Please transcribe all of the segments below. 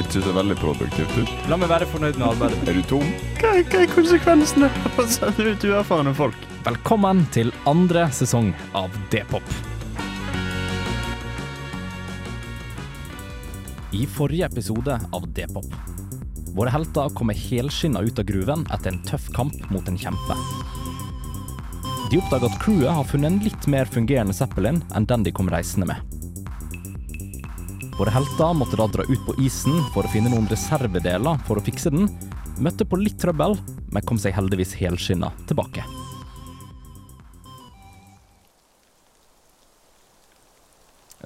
ikke er veldig produktivt ut. La meg være fornøyd med arbeidet. Er du tom? Hva, hva er konsekvensene av å sende ut uerfarne folk? Velkommen til andre sesong av D-pop. I forrige episode av D-pop. Våre helter kommer helskinna ut av gruven etter en tøff kamp mot en kjempe. De oppdager at crewet har funnet en litt mer fungerende Zeppelin enn den de kom reisende med. Våre helter måtte da dra ut på isen for å finne noen reservedeler for å fikse den. Møtte på litt trøbbel, men kom seg heldigvis helskinna tilbake.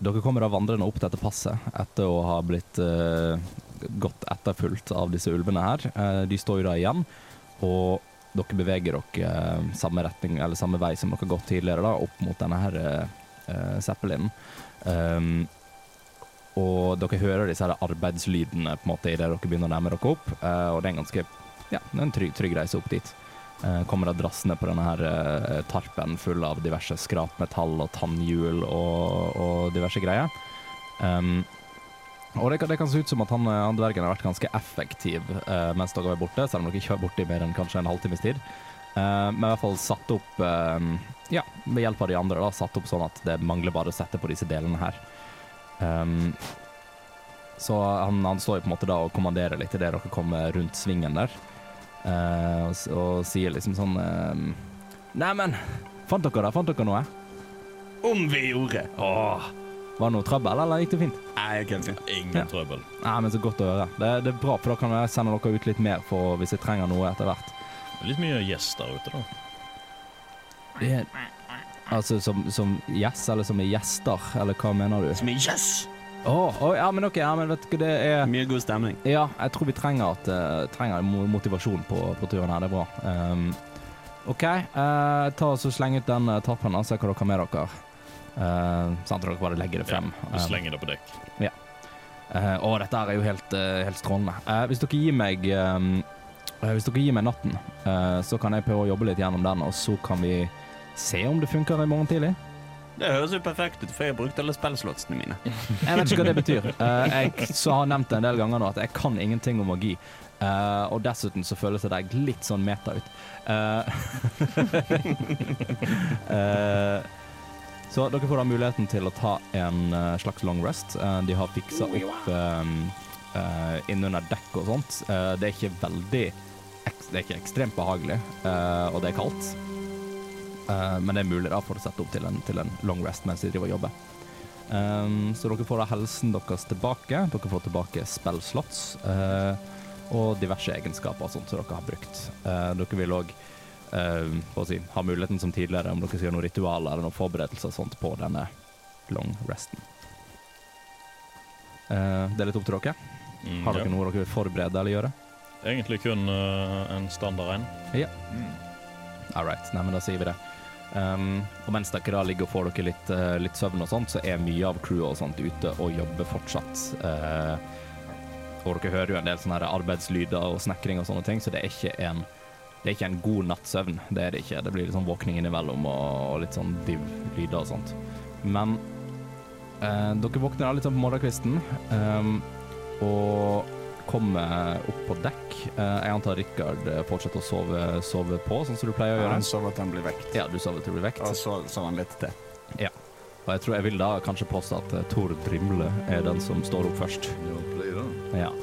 Dere kommer da vandrende opp dette passet etter å ha blitt uh, godt etterfulgt av disse ulvene her. Uh, de står jo da igjen, og dere beveger dere eh, samme retning, eller samme vei som dere har gått tidligere, da, opp mot denne her uh, Zeppelinen. Um, og dere hører disse arbeidslydene på en måte idet dere begynner å nærme dere opp, eh, og det er en ganske ja, er en trygg, trygg reise opp dit. Eh, kommer dere drassende på denne her eh, tarpen full av diverse skrapmetall og tannhjul og, og diverse greier. Um, og det kan, det kan se ut som at han, han dvergen har vært ganske effektiv uh, mens dere er borte, selv om dere ikke var borte i mer enn kanskje en halvtimes tid. Uh, men i hvert fall satt opp uh, Ja, med hjelp av de andre, da, satt opp sånn at det mangler bare å sette på disse delene her. Um, så han, han står jo på en måte da og kommanderer litt idet dere kommer rundt svingen der. uh, og, og sier liksom sånn uh, Neimen, fant dere det? Fant dere noe? Om vi gjorde. Åh, var det noe trøbbel, eller gikk det fint? Nei, kan. Ingen Ja. trøbbel. Nei, men Så godt å høre. Det, det er bra, for da kan jeg sende dere ut litt mer for hvis jeg trenger noe etter hvert. Litt mye gjester ute, da. Det, altså som, som yes, eller som er gjester, eller hva mener du? Som er yes! Å, oh, ja, men OK, ja, men vet du hva, det er Mye god stemning. Ja, jeg tror vi trenger, at, uh, trenger motivasjon på, på turen her. Det er bra. Um, OK, uh, ta og så sleng ut den uh, tappen og se hva dere har med dere. Uh, sant, dere bare legger det frem. Du Um, slenger det på dekk. Ja. Uh, og dette her er jo helt, uh, helt strålende. Uh, hvis dere gir meg um, eh, Hvis dere gir meg natten, eh, så kan jeg prøve å jobbe litt gjennom den, og så kan vi se om det funker i morgen tidlig. Det høres jo perfekt ut, for jeg har brukt alle spillslotsene mine. Jeg vet ikke hva det betyr. Uh, jeg så har nevnt det en del ganger nå at jeg kan ingenting om magi. Uh, og dessuten så føles det deg litt sånn meta ut. Uh, så dere får da muligheten til å ta en slags long rest. De har fiksa opp um, innunder dekk og sånt. Det er ikke veldig Det er ikke ekstremt behagelig, eh, og det er kaldt. Eh, men det er mulig da for å sette opp til en, til en long rest mens de driver og jobber. Um, så dere får da helsen deres tilbake. Dere får tilbake spellslots uh, og diverse egenskaper sånt som dere har brukt. Uh, dere vil òg si, ha muligheten som tidligere om dere skal gjøre noen ritualer eller noen forberedelser og sånt på denne long resten. Uh, det er litt opp til dere. Mm, Har ja. dere noe dere vil forberede eller gjøre? Egentlig kun en standard en. All right, nei, men da sier vi det. Um, og mens dere da ligger og får dere litt, uh, litt søvn og sånt, så er mye av crewet og sånt ute og jobber fortsatt. Uh, og dere hører jo en del sånne her arbeidslyder og snekring og sånne ting, så det er ikke en er ikke en god nattsøvn. Det er det ikke. Det blir litt sånn våkning innimellom og, og litt sånn div-lyder og sånt. Men uh, dere våkner da litt sånn på morgenkvisten um, og kommer opp på dekk. Eh, jeg antar Rikard eh, fortsetter å sove, sove på, sånn som du pleier å gjøre. Han sover til han blir vekt. Ja, du sover til han blir vekt. Og så sover han litt til. Ja. Og jeg tror jeg vil da kanskje påstå at uh, Tor Brimle er den som står opp først. Ja, pleier det. Ja.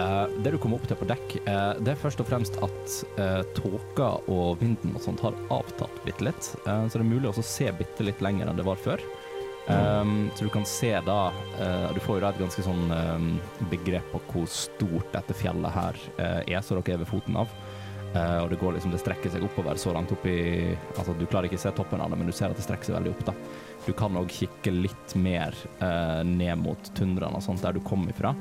Eh, det du kommer opp til på dekk, eh, det er først og fremst at uh, tåka og vinden og sånt har avtatt bitte litt. Eh, så det er mulig å se bitte litt lenger enn det var før. Um, så du kan se da uh, Du får jo da et ganske sånn um, begrep på hvor stort dette fjellet her uh, er, som dere er ved foten av. Uh, og det går liksom, det strekker seg oppover så langt opp i Altså, du klarer ikke å se toppen av det, men du ser at det strekker seg veldig opp, da. Du kan òg kikke litt mer ned mot tundraen og sånt, der du kom ifra.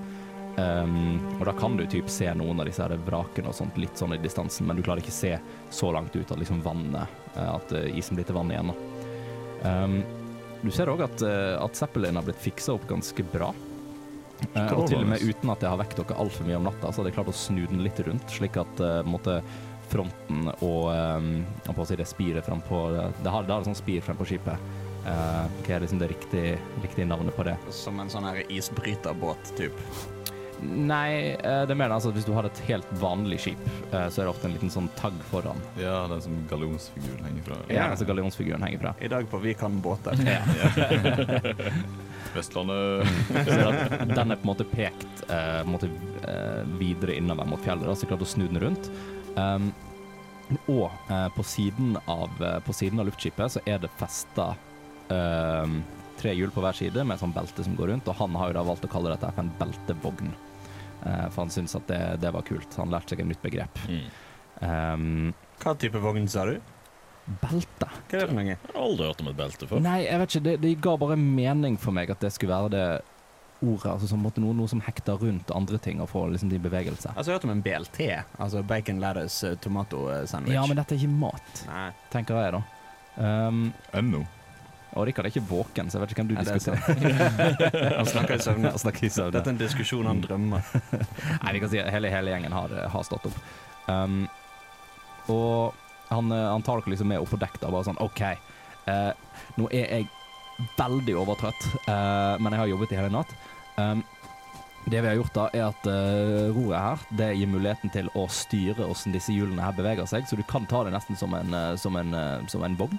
Um, og da kan du typ se noen av disse her vrakene og sånt litt sånn i distansen, men du klarer ikke se så langt ut at liksom vannet At isen blir til vann igjen. da. Um, du ser òg at, eh, at Zeppelin har blitt fiksa opp ganske bra. Eh, og til og med uten at jeg har vekt dere altfor mye om natta, så hadde jeg klart å snu den litt rundt, slik at eh, måtte fronten og um, på å si det spiret frem på Det har, det har et sånt spir frem på skipet. Eh, hva er liksom det riktige, riktige navnet på det? Som en sånn her isbryterbåt, typ. Nei, eh, det mener altså at hvis du har et helt vanlig skip, eh, så er det ofte en liten sånn tagg foran. Ja, den som gallionsfiguren henger fra. Ja, den som gallionsfiguren henger fra. I dag på Vi kan båter. Vestlandet. Så er det at den er på en måte pekt uh, måte, uh, videre innover mot fjellet, da, så jeg klarte å snu den rundt. Um, og uh, på, siden av, på siden av luftskipet så er det festa um, tre hjul på hver side med sånn belte som går rundt, og han har jo da valgt å kalle dette for en beltevogn. Eh, for han syntes at det, det var kult. Han lærte seg et nytt begrep. Mm. Um, Hva type vogn sa du? belte? Hva er det for noe? Jeg har aldri hørt om et belte før. Nei, jeg vet ikke. Det, det ga bare mening for meg at det skulle være det ordet. Altså som måtte noe, noe som hekter rundt andre ting og får liksom de bevegelse. Altså, jeg har hørt om en BLT. Altså Bacon Lettuce Tomato eh, Sandwich. Ja, men dette er ikke mat, Nei. tenker jeg da. Um, Ennå. Og Rikard er ikke våken, så jeg vet ikke hvem du Nei, er diskuterer. Han snakker i søvne. Han snakker i søvne. Dette er en diskusjon han drømmer. Nei, vi kan si at hele, hele gjengen har, har stått opp. Um, og han, eh, han tar dere liksom med opp på dekk da, bare sånn OK, uh, nå er jeg veldig overtrøtt, uh, men jeg har jobbet i hele natt. Um, det vi har gjort da, er at uh, roret her det gir muligheten til å styre hvordan disse hjulene her beveger seg, så du kan ta det nesten som en, uh, som en, uh, som en vogn,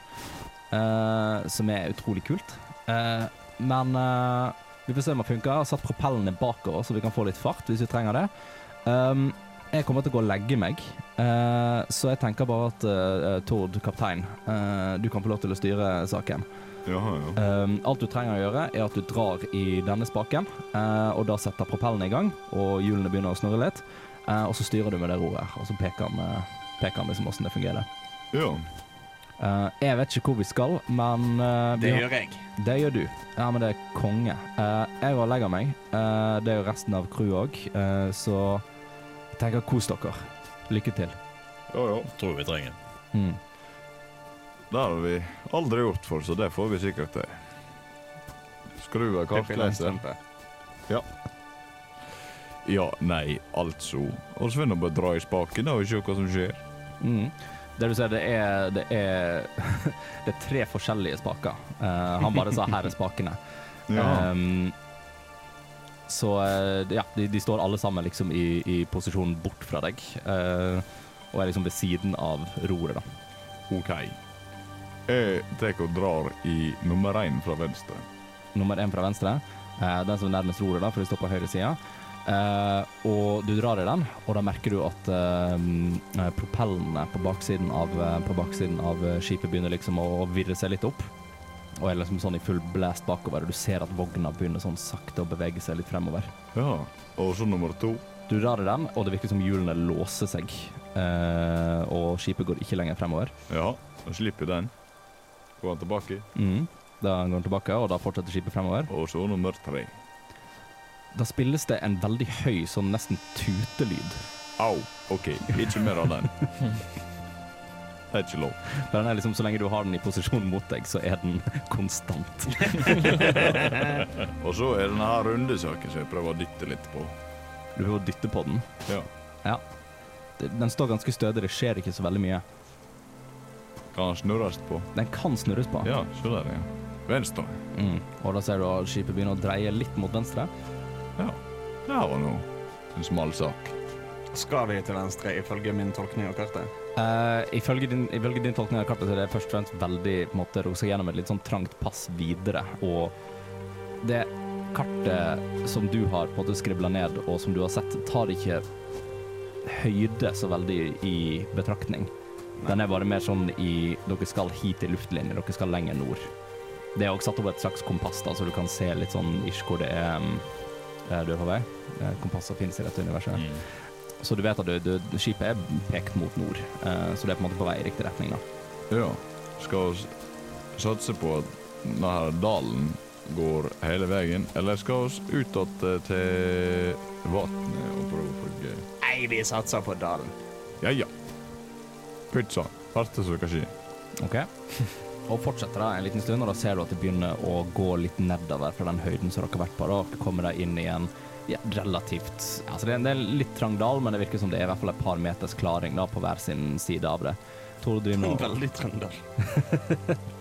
eh, som er utrolig kult. Uh, men uh, vi får se om det funker. Jeg har satt propellene bakover, så vi kan få litt fart hvis vi trenger det. Um, jeg kommer til å gå og legge meg, så jeg tenker bare at Tord, kaptein, du kan få lov til å styre saken. Jaha, ja. Um, alt du trenger å gjøre, er at du drar i denne spaken, og da setter propellene i gang, og hjulene begynner å snurre litt, og så styrer du med det roret, og så peker han, peker han liksom hvordan det fungerer. ja. Eh, jeg vet ikke hvor vi skal, men uh, vi Det har- gjør jeg. det gjør du. Ja, men det er konge. Uh, jeg går og legger meg. Eh, det er jo resten av crewet òg, så jeg tenker kos dere. Lykke til. Jo, jo. Tror vi trenger. Mm. Det har vi aldri gjort for, så det får vi sikkert til. Skru av kartleser? Langstrømpe. Ja, nei, altså. Får vi nå bare dra i spaken og se hva som skjer. Mm. Det du ser, det er, det er, det er tre forskjellige spaker. Uh, han bare sa 'her er spakene'. Ja. Um, så eh, ja, de, de står alle sammen liksom i, i posisjon bort fra deg, Uh, og er liksom ved siden av roret, da. OK. Jeg tar og drar i nummer én fra venstre. Nummer én fra venstre, Uh, den som er nærmest roret, da, for de står på høyre side. Eh, og du drar i den, og da merker du at eh, propellene på baksiden, av, på baksiden av skipet begynner liksom å virre seg litt opp. Og er liksom sånn i full blast bakover, og du ser at vogna begynner sånn sakte å bevege seg litt fremover. Ja. Og så nummer to. Du drar i den, og det virker som hjulene låser seg, Uh, og skipet går ikke lenger fremover. Ja, da slipper den. Går han tilbake. Mm. Da går den tilbake, og da fortsetter skipet fremover. Og så nummer tre. Da spilles det en veldig høy, sånn nesten tutelyd. Au. OK, ikke mer av den. Det er ikke lov. Men den er liksom, Så lenge du har den i posisjon mot deg, så er den konstant. Og så er denne her rundesaken som jeg prøver å dytte litt på. Du prøver å dytte på den. Ja. ja. Den står ganske stødig, det skjer ikke så veldig mye. Kan den snurres på? Den kan snurres på. Ja, så der, ja. Venstre. Mm. Og da ser du at skipet begynner å dreie litt mot venstre. Ja. Det og nå en smal sak. Skal vi til venstre, ifølge min tolkning av kartet? Uh, ifølge, din, ifølge din tolkning av kartet så er det først og fremst veldig på en måte, rosa gjennom et litt sånn trangt pass videre. Og det kartet som du har på en måte skribla ned, og som du har sett, tar ikke høyde så veldig i betraktning. Den er bare mer sånn i Dere skal hit i luftlinje, dere skal lenger nord. Det er også satt opp et slags kompass, da, så du kan se litt sånn ish hvor det er eh, du er på vei. Eh, Kompasser finnes i dette universet. Mm. Så du vet at du, du, skipet er pekt mot nord, eh, så det er på en måte på vei i riktig retning. da. Ja. Skal vi satse på at denne dalen går hele veien, eller skal vi ut att eh, til vannet og prøve å følge Nei, vi satser på dalen. Ja, ja. Pizza. Verste som kan skje. Ok. Og fortsetter da en liten stund, og da ser du at det begynner å gå litt nedover fra den høyden som dere har vært på. Da dere kommer da inn i en ja, relativt Altså det er en det er en litt trang dal, men det virker som det er i hvert fall et par meters klaring da på hver sin side av det. Tore driver nå Veldig trønder.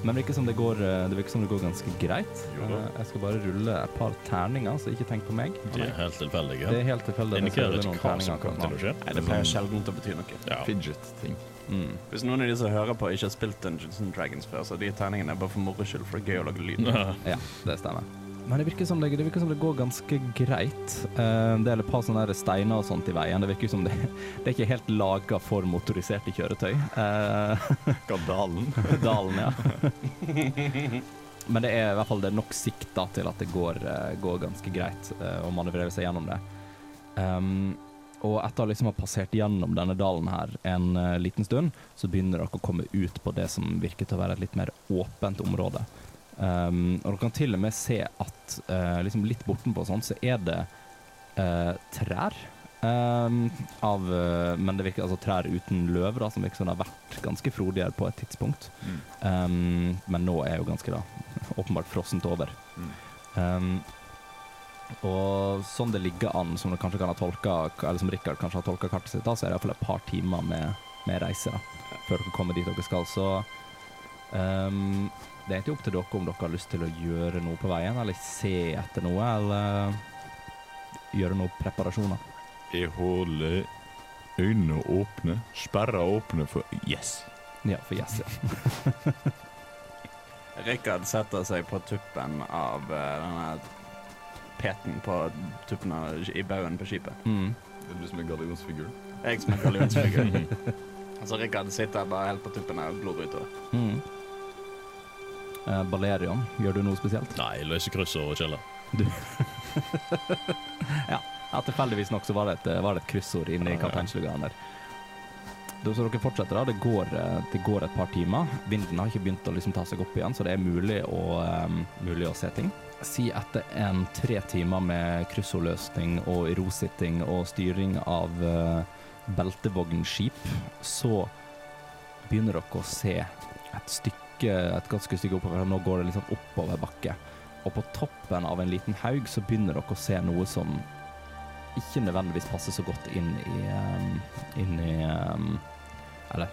Men det virker som det går, eh, det virker som det går ganske greit. Jo da. Eh, Jeg skal bare rulle et par terninger, så ikke tenk på meg. De er helt tilfeldige. Det er helt tilfeldig. Indikerer ikke hva som kommer til å skje. Nei, det pleier sjelden å bety noe. Ja. Fidget-ting. Mm. Hvis noen av de som hører på, ikke har spilt Dungeons and Dragons før, så de terningene er bare for moro skyld, for det er gøy å lage lyd. Ja, det stemmer. Men det virker som det, det, virker som det går ganske greit. Eh, det er et par sånne steiner og sånt i veien. Det virker som det, det er ikke helt laga for motoriserte kjøretøy. Hva, Gadalen. dalen, ja. Men det er i hvert fall det er nok sikt da, til at det går, eh, går ganske greit eh, å manøvrere seg gjennom det. Um, og etter å liksom ha passert gjennom denne dalen her en uh, liten stund, så begynner dere å komme ut på det som virker til å være et litt mer åpent område. Um, og dere kan til og med se at uh, liksom litt bortenpå sånn, så er det uh, trær. Um, av, men det virker altså trær uten løv, da, som virker som det har vært ganske frodigere på et tidspunkt. Mm. Um, men nå er jo ganske da åpenbart frossent over. Mm. Og sånn det ligger an, som dere kanskje kan ha tolka, eller som Rikard kanskje har tolka kartet sitt, da, så er det iallfall et par timer med, med reise da, før dere kommer dit dere skal. Så um, det er egentlig opp til dere om dere har lyst til å gjøre noe på veien, eller se etter noe, eller gjøre noen preparasjoner. Jeg holder øynene åpne, sperra åpne for Yes! Ja, for yes, ja. Rikard setter seg på tuppen av eh, denne peten på tuppen av, i baugen på skipet. Mm. Det du som er gallionsfigur. Jeg som er gallionsfigur. altså, Rikard sitter bare helt på tuppen og glor utover. Mm. Eh, Balerion, gjør du noe spesielt? Nei, løse kryssord og chille. Ja, tilfeldigvis nok så var det et, var det et kryssord inne i Ja, ja. kapteinslugaen der. Så dere fortsetter, da. Det går, eh, det går et par timer. Vinden har ikke begynt å liksom ta seg opp igjen, så det er mulig å, um, mulig å se ting. Si etter en tre timer med kryssordløsning og rositting og styring av uh, beltevognskip, så begynner dere å se et stykke, et ganske stykke oppover. Nå går det liksom oppover bakke. Og på toppen av en liten haug så begynner dere å se noe som ikke nødvendigvis passer så godt inn i, um, inn i um, Eller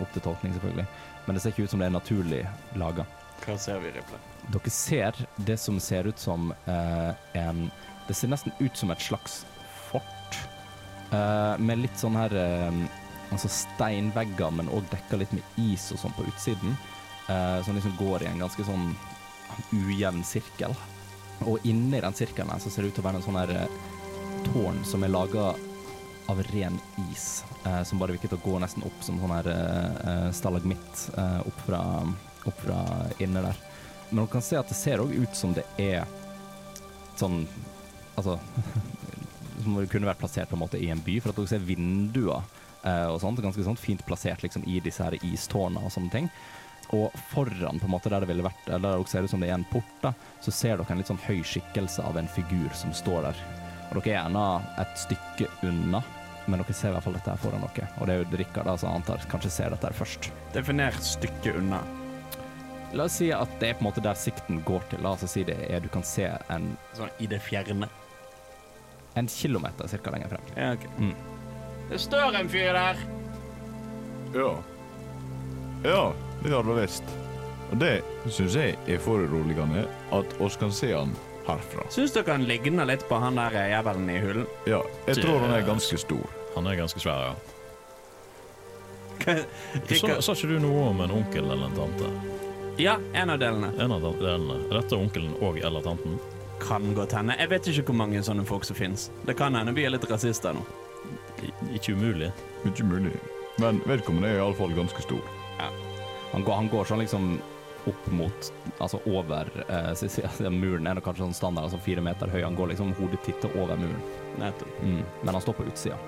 opp til tolkning, selvfølgelig. Men det ser ikke ut som det er naturlig laga. Hva ser vi, Riple? Dere ser det som ser ut som uh, en Det ser nesten ut som et slags fort. uh, med litt sånn her eh, Altså steinvegger, men òg dekka litt med is og sånn på utsiden. Uh, som liksom går i en ganske sånn ujevn sirkel. Og inni den sirkelen så ser det ut til å være en sånn her tårn som er laga av ren is, eh, som bare virker til å gå nesten opp som sånn her eh, eh, stalagmitt eh, opp, fra, opp fra inne der. Men dere kan se at det ser òg ut som det er sånn Altså Som det kunne vært plassert på en måte i en by, for at dere ser vinduer eh, og sånt. Ganske sånn fint plassert liksom i disse her istårna og sånne ting. Og foran, på en måte der det ville vært Eller der dere ser ut som det er en port, da, så ser dere en litt sånn høy skikkelse av en figur som står der. Og dere er gjerne et stykke unna, men dere ser i hvert fall dette her foran dere. Og det er jo Rikard da, som antar kanskje ser dette her først. Definer stykket unna. La oss si at det er på en måte der sikten går til. La oss si det er du kan se en, Sånn i det fjerne. en kilometer cirka lenger frem. Ja, ok. Mm. Det står en fyr der. Ja. Ja, det har du visst. Og det syns jeg er foruroligende, at oss kan se han herfra. Syns dere han ligner litt på han der jævelen i hullen? Ja, jeg Det- tror han er ganske stor. Han er ganske svær, ja. Sa, sa ikke du noe om en onkel eller en tante? Ja, en av delene. En av delene. Er dette onkelen og eller tanten? Kan godt hende. Jeg vet ikke hvor mange sånne folk som fins. Det kan hende vi er litt rasister nå. Ikke umulig. Ikke umulig. Men vedkommende er iallfall ganske stor. Han går, han går sånn liksom opp mot Altså over eh, altså, Muren er det kanskje sånn standard, altså fire meter høy. Han går liksom hodet tittet over muren. Nettopp. Mm. Men han står på utsida.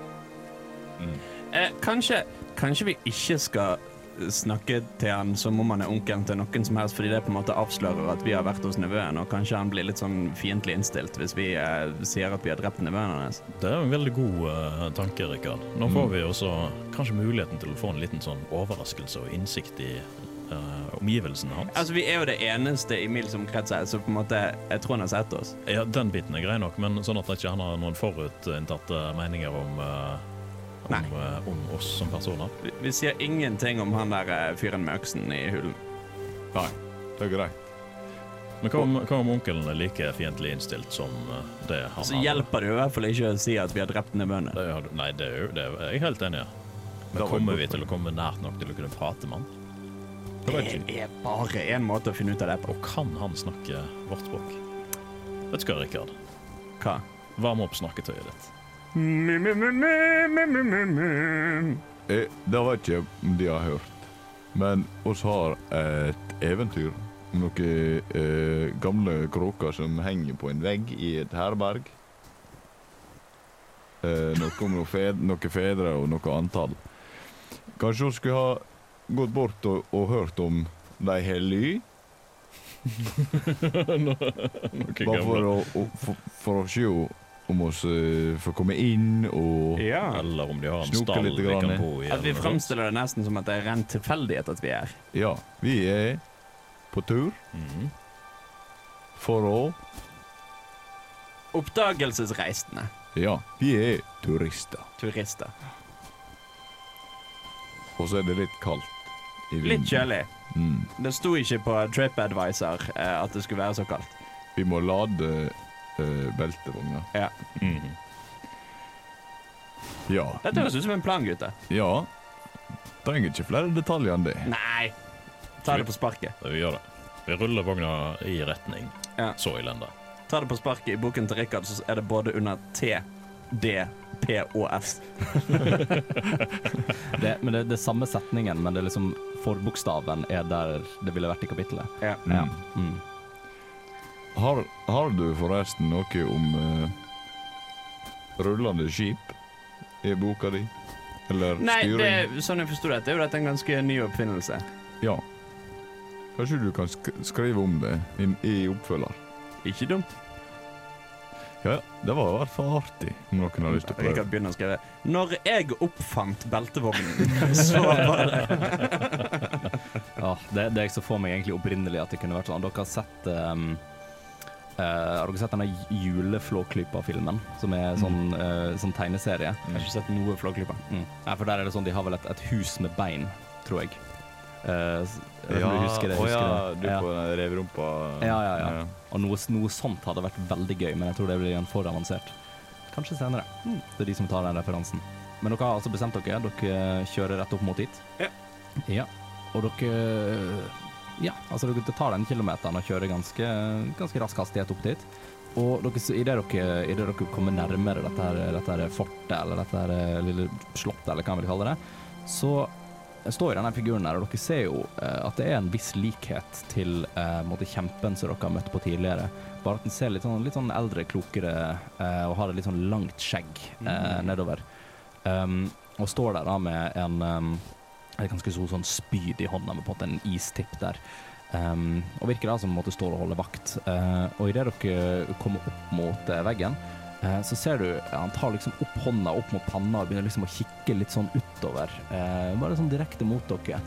Eh, kanskje, kanskje vi ikke skal snakke til han som om han er onkelen til noen som helst, fordi det på en måte avslører at vi har vært hos nevøen, og kanskje han blir litt sånn fiendtlig innstilt hvis vi eh, sier at vi har drept nevøen hans. Det er en veldig god eh, tanke, Rikard. Nå får vi også kanskje muligheten til å få en liten sånn overraskelse og innsikt i eh, omgivelsene hans. Altså, vi er jo det eneste i Mils omkrets her, så på en måte, jeg tror han har sett oss. Ja, Den biten er grei nok, men sånn at ikke han har noen forutinntatte meninger om, uh om, eh, om oss som personer. Vi, vi sier ingenting om han der uh, fyren med øksen i hulen. Nei, det er greit. Men hva om, hva om onkelen er like fiendtlig innstilt som det han Så hjelper det jo i hvert fall ikke å si at vi har drept nevøene. Det nei, det er, jo, det er jeg helt enig i. Men kommer vi til å komme nært nok til å kunne prate med han? Det er bare én måte å finne ut av det på. Og kan han snakke vårt språk? Vet du hva, Rikard? Hva? Varm opp snakketøyet ditt. Eh, Det vet ikke om de har hørt, men oss har et eventyr noen eh, gamle kråker som henger på en vegg i et herberg. Eh, noe om noen fedre, noe fedre og noe antall. Kanskje hun skulle ha gått bort og, og hørt om de har ly, Noe bare for å, å, for, for å se om vi eh, får komme inn og Ja. Eller om de har en stall vi kan bo i. At vi fremstiller det nesten som at det er ren tilfeldighet at vi er her. Ja, vi er på tur mm. for å Oppdagelsesreisende. Ja, vi er turister. Turister. Og så er det litt kaldt. Litt kjølig. Mm. Det sto ikke på TripAdvisor eh, at det skulle være så kaldt. Vi må lade eh, beltevogna. Mhm. Ja. Dette høres ut som en plan, gutter. Ja. Trenger ikke flere detaljer enn det. Nei. Ta det på sparket. Vi gjør det. Vi ruller vogna i retning Ja. så elendig. Ta det på sparket. I boken til Rikard så er det både under T, D, P og S. Det, men det, det er samme setningen, men det er liksom forbokstaven er der det ville vært i kapittelet. Ja. Ja. Mm. Mm. Har, har du forresten noe om uh, rullende skip i boka di? Eller Nei, det, styring? sånn jeg forsto det, er jo dette en ganske ny oppfinnelse. Ja. Kanskje du kan sk skrive om det i, i oppfølger? Ikke dumt. Ja, det var i hvert fall artig om noen har lyst til å prøve. Jeg kan begynne å skrive Når jeg oppfant beltevognen, så var det Ja, det, det jeg så for meg egentlig opprinnelig at det kunne vært sånn. Dere har sett um, uh, Har dere sett denne juleflåklypa-filmen, som er sånn, uh, sånn tegneserie? Jeg har ikke sett noe Flåklypa. Mm. Ja, for der er det sånn, de har vel et, et hus med bein, tror jeg. Eh, om du husker det, husker ja, du Ja. på reverumpa. Ja, Ja, ja, ja. Og noe, noe sånt hadde vært veldig gøy, men jeg tror det blir igjen for avansert. Kanskje senere. Det er de som tar den referansen. Men dere har altså bestemt dere. Dere kjører rett opp mot dit. Ja. Ja. Og dere Ja, altså dere tar den kilometeren og kjører ganske, ganske rask hastighet opp dit. Og idet dere, i det dere kommer nærmere dette, her, dette her fortet, eller dette her eh, lille slottet, eller hva man vil kalle det, så står i denne figuren her, og dere ser jo eh, at det er en viss likhet til eh, måte kjempen som dere har møtt på tidligere. Bare at den ser litt sånn, litt sånn eldre, klokere eh, og har et litt sånn langt skjegg eh, nedover. Um, og står der da med en um, ganske stor sånn spyd i hånda med på en måte en istipp der. Um, og virker da som om måtte står og holder vakt. Uh, og idet dere kommer opp mot eh, veggen, så ser du han tar liksom opp hånda opp mot panna og begynner liksom å kikke litt sånn utover. eh, bare sånn direkte mot dere.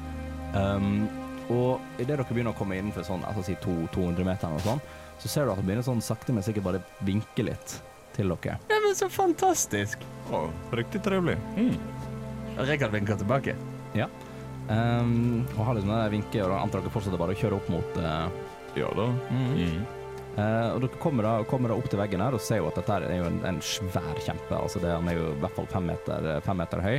Um, og idet dere begynner å komme innenfor sånn, altså si to, 200 meter og sånn, så ser du at han begynner sånn sakte, men sikkert bare vinke litt til dere. Ja, men så fantastisk. Å, riktig trivelig. Rekard vinker tilbake. Um, og har liksom den der og antar dere fortsetter bare å kjøre opp mot uh... Ja da. Mm. Eh, og dere kommer da, kommer da opp til veggen her og ser jo at dette er jo en, en svær kjempe. Altså det, Han er jo i hvert fall fem meter, fem meter høy.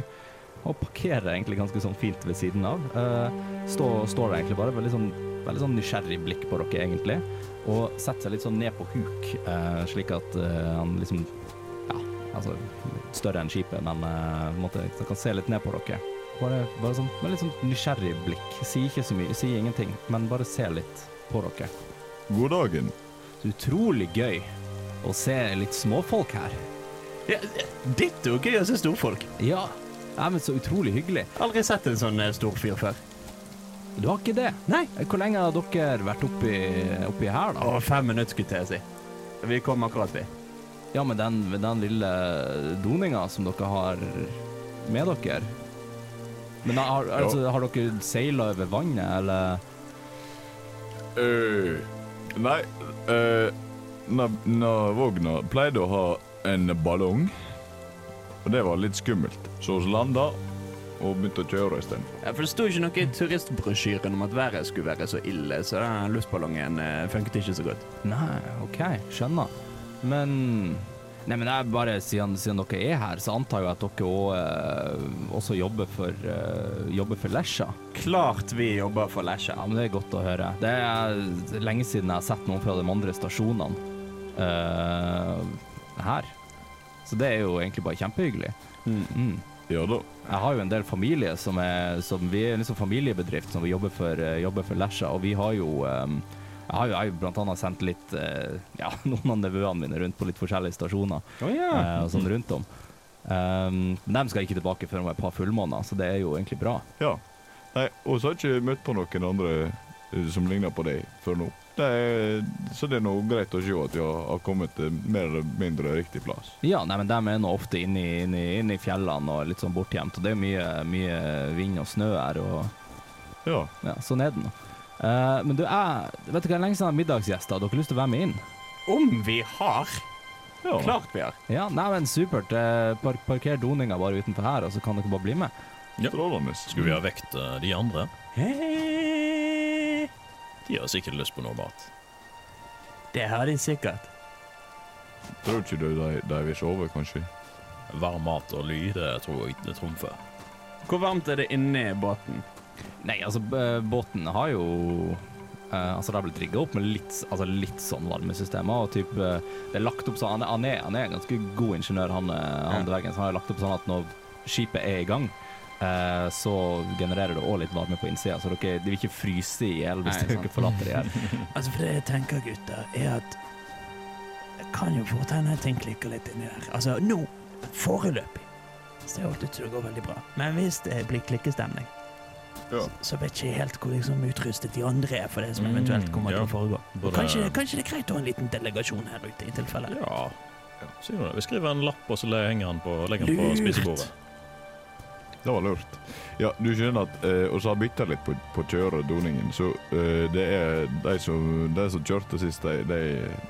Og parkerer egentlig ganske sånn fint ved siden av. Uh, står, der egentlig bare veldig sånn, veldig sånn nysgjerrig blikk på dere, egentlig. Og setter seg litt sånn ned på huk, uh, slik at uh, han liksom Ja, altså større enn skipet, men uh, på en måte, så kan se litt ned på dere. Bare, bare sånn, litt sånn nysgjerrig blikk. Sier ikke så mye, sier ingenting, men bare ser litt på dere. God dagen. Utrolig gøy å se litt småfolk her. Ja, Ditto gøy å se storfolk. Ja. ja, men så utrolig hyggelig. Aldri sett en sånn eh, stor fyr før. Du har ikke det? Nei. Hvor lenge har dere vært oppi, oppi her, da? Å, fem minutter, skulle jeg si. Vi kom akkurat, vi. Ja, med den, den lille doninga som dere har med dere. Men har, altså, har dere seila over vannet, eller? Eh, nei, uh, na, vogna pleide å ha en ballong, og det var litt skummelt. Så vi landa og begynte å kjøre istedenfor. Ja, for Det sto ikke noe i turistbrosjyren om at været skulle være så ille, så den luftballongen eh, funket ikke så godt. Nei, OK, skjønner. Men Nei, men jeg bare, siden, siden dere er her, så antar jeg at dere også, eh, også jobber for, eh, jobber for Lesja. Klart vi jobber for Lesja. Ja, men det er godt å høre. Det er lenge siden jeg har sett noen fra de andre stasjonene uh, her. Så det er jo egentlig bare kjempehyggelig. Mm. Ja da. Jeg har jo en del familie som er som Vi er liksom familiebedrift som vi jobber for, jobber for Lesja, og vi har jo um, jeg har jo, jeg blant annet sendt litt eh, Ja, noen av nevøene mine rundt på litt forskjellige stasjoner Oh, yeah. eh, og sånn rundt om. Um, men de skal ikke tilbake før om et par fullmåneder, så det er jo egentlig bra. Ja. Nei, og så har jeg ikke møtt på noen andre eh, som ligner på deg før nå. Det er, så det er nå greit å se at vi har har kommet til mer eller mindre riktig plass. Ja, nei, men de er nå ofte inne i, inne, inne i fjellene og litt sånn bortgjemt, og det er mye, mye vind og snø her, og Ja. ja, sånn er det nå. Eh, men du, jeg vet du hva, lenge siden jeg har middagsgjester, har dere lyst til å være med inn? Om vi har! Jo. Klart vi har. Ja, nei, men supert. Eh, Park, parker doninga bare utenfor her, og så kan dere bare bli med. Ja. Skulle vi ha vekt uh, de andre? Hei. De har sikkert lyst på noe mat. Det har de sikkert. Tror ikke du de, de vil sove, kanskje? Varm mat og lyd, det tror jeg det trumfer. Hvor varmt er det inni båten? Nei, altså, båten har jo Uh, Altså, det har blitt rigga opp med litt, altså, litt sånn varmesystemer, og typ uh, Det er lagt opp sånn Han han er, han er en ganske god ingeniør, han, eh, han Ja. dvergen, så han har lagt opp sånn at når skipet er i gang uh, så genererer det òg litt varme på innsida, så dere de vil ikke fryse i hjel hvis dere forlater de her. Altså, for det jeg tenker, gutter, er at det kan jo fort hende ting klikker litt inni der. Altså, nå, foreløpig, så det ut til å gå veldig bra. Men hvis det blir klikkestemning, Ja. så vet ikke helt hvor liksom utrustet de andre er for det som Mm, eventuelt kommer ja. til å foregå. Både- Kanskje, kanskje det er greit å ha en liten delegasjon her ute, i tilfelle. Ja. Sier du det? Vi skriver en lapp, og så henger han på, legger han på spisebordet. Det var lurt. Ja, du skjønner at eh, så har bytta litt på, på kjøredoningen, så eh, det er de som, de som kjørte sist, de, de,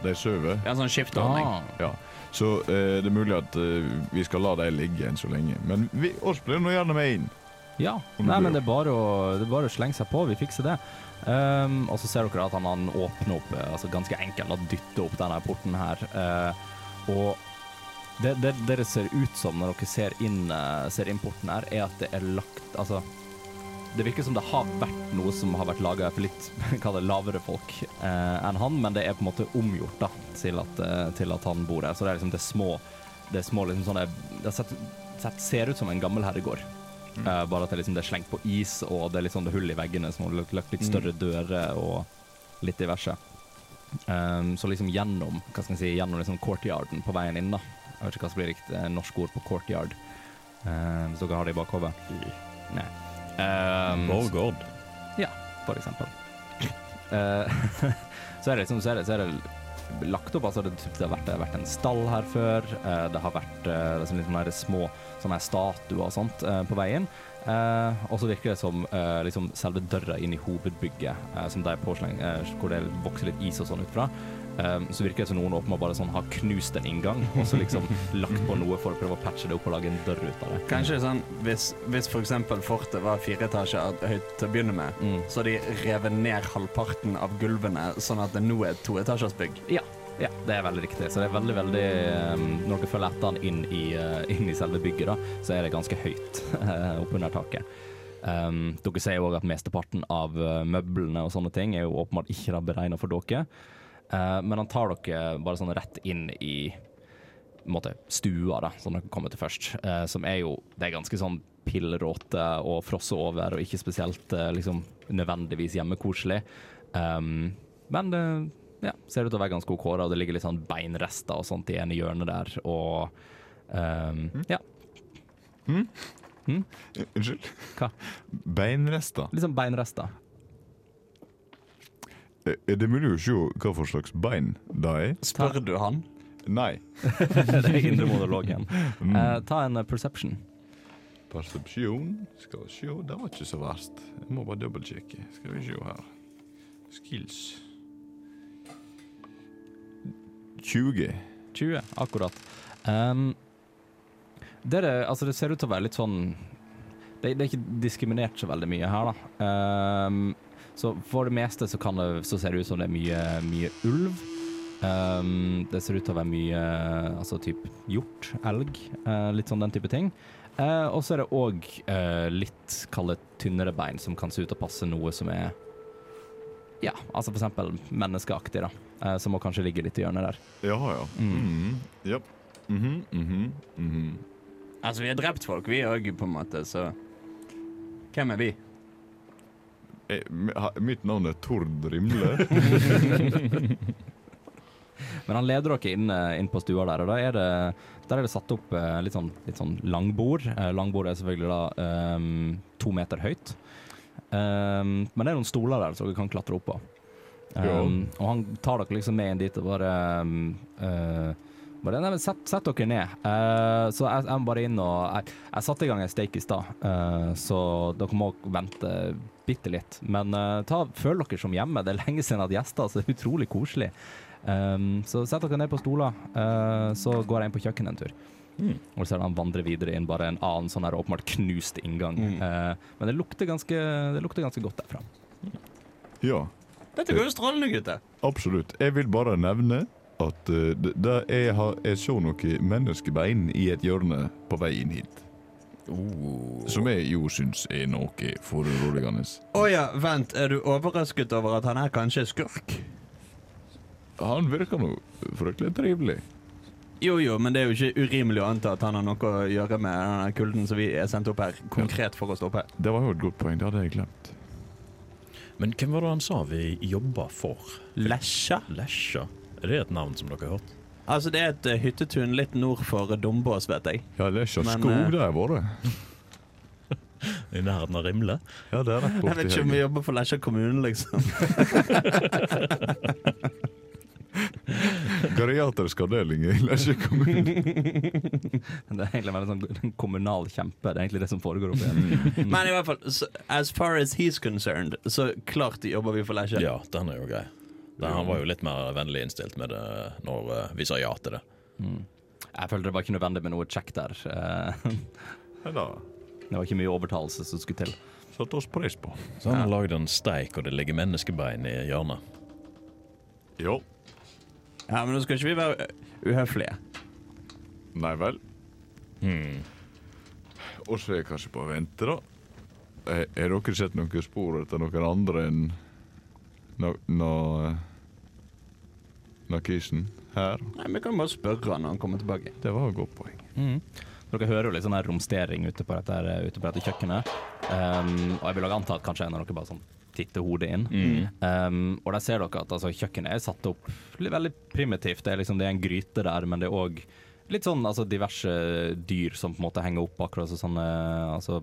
de sover. Det er en sånn skifteordning. Ah. Ja. Så eh, det er mulig at eh, vi skal la dem ligge enn så lenge. Men vi, oss blir nå gjerne med inn. Ja. Nei, men det er bare å, det er bare å slenge seg på. Vi fikser det. Um, og så ser dere at han, han åpner opp eh, altså ganske enkelt og dytter opp denne porten her. Uh, og det, det dere ser ut som når dere ser inn, eh, ser inn porten her, er at det er lagt Altså, det virker som det har vært noe som har vært laga for litt det er, lavere folk eh, enn han, men det er på en måte omgjort da, til at, til at han bor her. Så det er liksom det små Det er små liksom sånne Det sett, sett, ser ut som en gammel herregård. Eh, bare at det, liksom, det er slengt på is, og det er litt sånn det er hull i veggene som har lagt- litt større dører og litt diverse. Um, så liksom gjennom hva skal jeg si, gjennom liksom courtyarden på veien inn, da. Jeg vet ikke hva som blir riktig eh, norsk ord på courtyard. Um, hvis dere har det i bakhodet. Nei. Um, Borgård. ja, for eksempel. Uh, så er det liksom så er det, så er det lagt opp, altså det, det har vært, det har vært en stall her før, eh, det har vært liksom sånne små sånne statuer og sånt eh, på veien, og så virker det som liksom selve døra inn i hovedbygget, som det er påsleng, hvor det vokser litt is og sånn ut fra, eh, så virker det som noen åpenbart bare sånn har knust en inngang, og så liksom lagt på noe for å prøve å patche det opp og lage en dør ut av det. Kanskje sånn, hvis, hvis for eksempel fortet var fire etasjer høyt til å begynne med, Mm. så har de revet ned halvparten av gulvene, sånn at det nå er et toetasjers bygg. Ja, ja, det er veldig riktig. Så det er veldig, veldig um, Når dere følger etter den inn i, uh, inn i selve bygget, da, så er det ganske høyt uh, oppunder taket. Um, dere ser jo òg at mesteparten av uh, møblene og sånne ting er jo åpenbart ikke beregna for dere. Uh, men han tar dere bare sånn rett inn i måte, stua, da, som dere kommer til først. uh, som er jo Det er ganske sånn pillråte og frosset over, og ikke spesielt uh, liksom nødvendigvis hjemmekoselig. Um, men det ja, ser ut til å være ganske OK, og det ligger litt sånn beinrester og sånt i ene hjørnet der, og um, ja, Unnskyld? Hva? Beinrester? litt sånn beinrester. Er er det mulig å se hva for slags bein det er? Spør du han? Nei. det er indre monologen. Mm. Uh, ta en eh, perception. Persepsjon Skal vi se, det var ikke så verst. Jeg må bare dobbeltsjekke. Skal vi se her. Skills 20. 20, akkurat. Um, det, det- altså det ser ut til å være litt sånn det, det er ikke diskriminert så veldig mye her, da. Um, så for det meste så, kan det, så ser det ut som det er mye, mye ulv. Um, det ser ut til å være mye altså typ hjort, elg, uh, litt sånn den type ting. Uh, og så er det òg litt, kall det tynnere bein, som kan se ut til å passe noe som er ja, altså for eksempel menneskeaktig, da. Uh, som må kanskje ligge litt i hjørnet der. Ja, ja. Mm. Yep. Mm -hmm, mm -hmm, mm -hmm. Altså, vi har drept folk, vi òg, på en måte, så Hvem er vi? Eh, Mitt navn er Tord Rimle. Men han leder dere inn, eh, inn på stua der, og er det, der er det satt opp eh, litt, sånn, litt sånn langbord. Langbordet er selvfølgelig da um, to meter høyt. Um, men det er noen stoler der som dere kan klatre opp på. Um, og han tar dere liksom med inn dit og bare eh, bare, nei, men sett, sett dere ned. Uh, så jeg, jeg må bare inn og Jeg, jeg satte i gang en steik i stad, uh, så dere må vente bitte litt. Men uh, ta, føl dere som hjemme. Det er lenge siden jeg har hatt gjester, så det er utrolig koselig. Um, så sett dere ned på stoler, uh, så går jeg inn på kjøkkenet en tur. Mm. Og så er det han vandrer videre inn bare en annen sånn her åpenbart knust inngang. Mm. Uh, men det lukter, ganske, det lukter ganske godt derfra. Ja, Dette går jo strålende, gutter. absolutt. Jeg vil bare nevne at uh, jeg, har, jeg så noe menneskebein i et hjørne på vei inn hit. Oh. Som jeg jo syns er noe foruroligende. Å ja, vent, er du overrasket over at han her kanskje er skurk? Han virker nå fryktelig trivelig. Jo jo, men det er jo ikke urimelig å anta at han har noe å gjøre med denne kulden som vi er sendt opp her, konkret for å stoppe. Det var jo et godt poeng. Det hadde jeg glemt. Men hvem var det han sa vi jobba for? Lesja? Lesja? Er det et navn som dere har hørt? Altså, det er et eh, hyttetun litt nord for Dombås, vet jeg. Ja, det er ikke Men, skog eh, jeg har vært. I nærheten av Rimle? Ja, det er rett Jeg vet ikke om vi jobber for Lesja kommune, liksom. Geriatrisk avdeling i Lesja kommune. Det er egentlig veldig sånn en kommunal kjempe. Det er egentlig det som foregår oppi her. Men i hvert fall, så, as far as he's concerned, så klart jobber vi for Lesja. Ja, den er jo grei. Den, han var jo litt mer vennlig innstilt med det når eh, vi sa ja til det. Mm. Jeg følte det var ikke nødvendig med noe check der. Eh, Ja, Det var ikke mye overtalelse som skulle til. satte oss pris på. Så han har lagd en steik, og det ligger menneskebein i hjørnet. Jo. Ja, men nå skal ikke vi være uhøflige. Nei vel. Hmm. Og så er jeg kanskje på å vente, da. Eh, Har dere sett noen spor etter noen andre enn na, Når Nakisen her? Nei, Vi kan bare spørre han når han kommer tilbake. Det var et godt poeng. Mm. Dere hører jo litt sånn her romstering ute på dette, ute på dette kjøkkenet. Um, og jeg vil også anta at kanskje en av dere bare sånn titter hodet inn. Mm. Um, og der ser dere at altså, kjøkkenet er satt opp litt, veldig primitivt. Det er, liksom, det er en gryte der, men det er òg litt sånn altså, diverse dyr som på en måte henger opp akkurat sånne altså,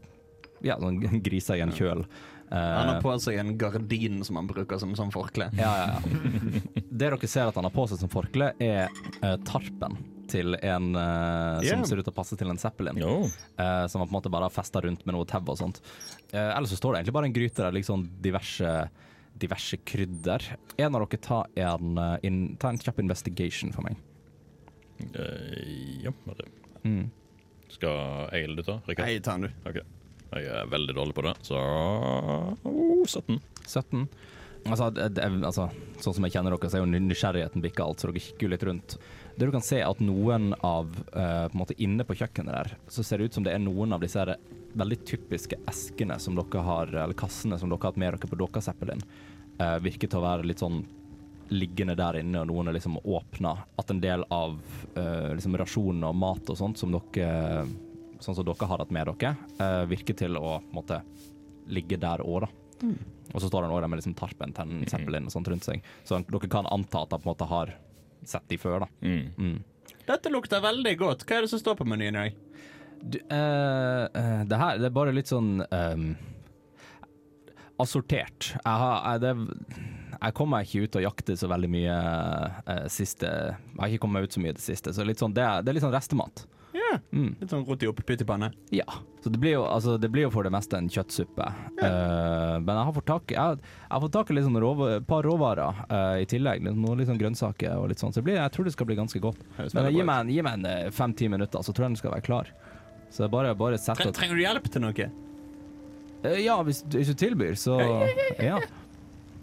ja, sånn griser i en kjøl. Han har Uh, på seg en gardin som han bruker som som forkle. ja, ja, ja. Det dere ser at han har på seg som forkle, er uh, tarpen til en eh, som ser ut til å passe til en Zeppelin. Jo. eh, som han på en måte bare har festa rundt med noe tau og sånt. Eh, ellers så står det egentlig bare en gryte der, liksom diverse, diverse krydder. En av dere ta en, eh, in, ta en kjapp investigation for meg. Eh, ja, bare. Mm. Skal jeg eller du ta? Rikard? Jeg ta den, du. Ok. Jeg er veldig dårlig på det, så oh, 17. 17. Altså, altså, sånn som jeg kjenner dere, så er jo nysgjerrigheten bikka alt, så dere kikker jo litt rundt. Det du kan se er at noen av uh, på måte Inne på kjøkkenet der, så ser det ut som det er noen av disse her veldig typiske eskene som dere har, eller kassene som dere har hatt med dere på deres Zeppelin, eh, virker til å være litt sånn liggende der inne, og noen er liksom åpna. At en del av uh, liksom rasjonene og mat og sånt som dere Sånn som dere har hatt med dere, eh, virker til å måtte ligge der òg, da. Og så står han også der med liksom tarpen til en Zeppelin og sånt rundt seg. Så dere kan anta at han på en måte har sett de før, da. Mm. Mm. Dette lukter veldig godt. Hva er det som står på menyen i dag? Du, uh, eh, det her det er bare litt sånn um, assortert. Jeg har, jeg, det, jeg kom meg ikke ut og jakte så veldig mye uh, siste Jeg har ikke kommet meg ut så mye det siste, så litt sånn, det, det er litt sånn restemat. Ja. Mm. Litt sånn roti opp i pyttipanne. Ja. Så det blir, jo, altså, det blir jo for det meste en kjøttsuppe. Eh, men jeg har fått tak, jeg, jeg har fått tak i litt sånn et par råvarer uh, i tillegg. Litt, noen sånn grønnsaker og litt sånn. Så det blir, jeg tror det skal bli ganske godt. Men gi meg, en- gi meg en eh, fem-ti minutter, så tror jeg den skal være klar. Så bare, bare sett Tre, trenger du hjelp til noe? Uh, Ja, hvis, hvis du tilbyr, så ja.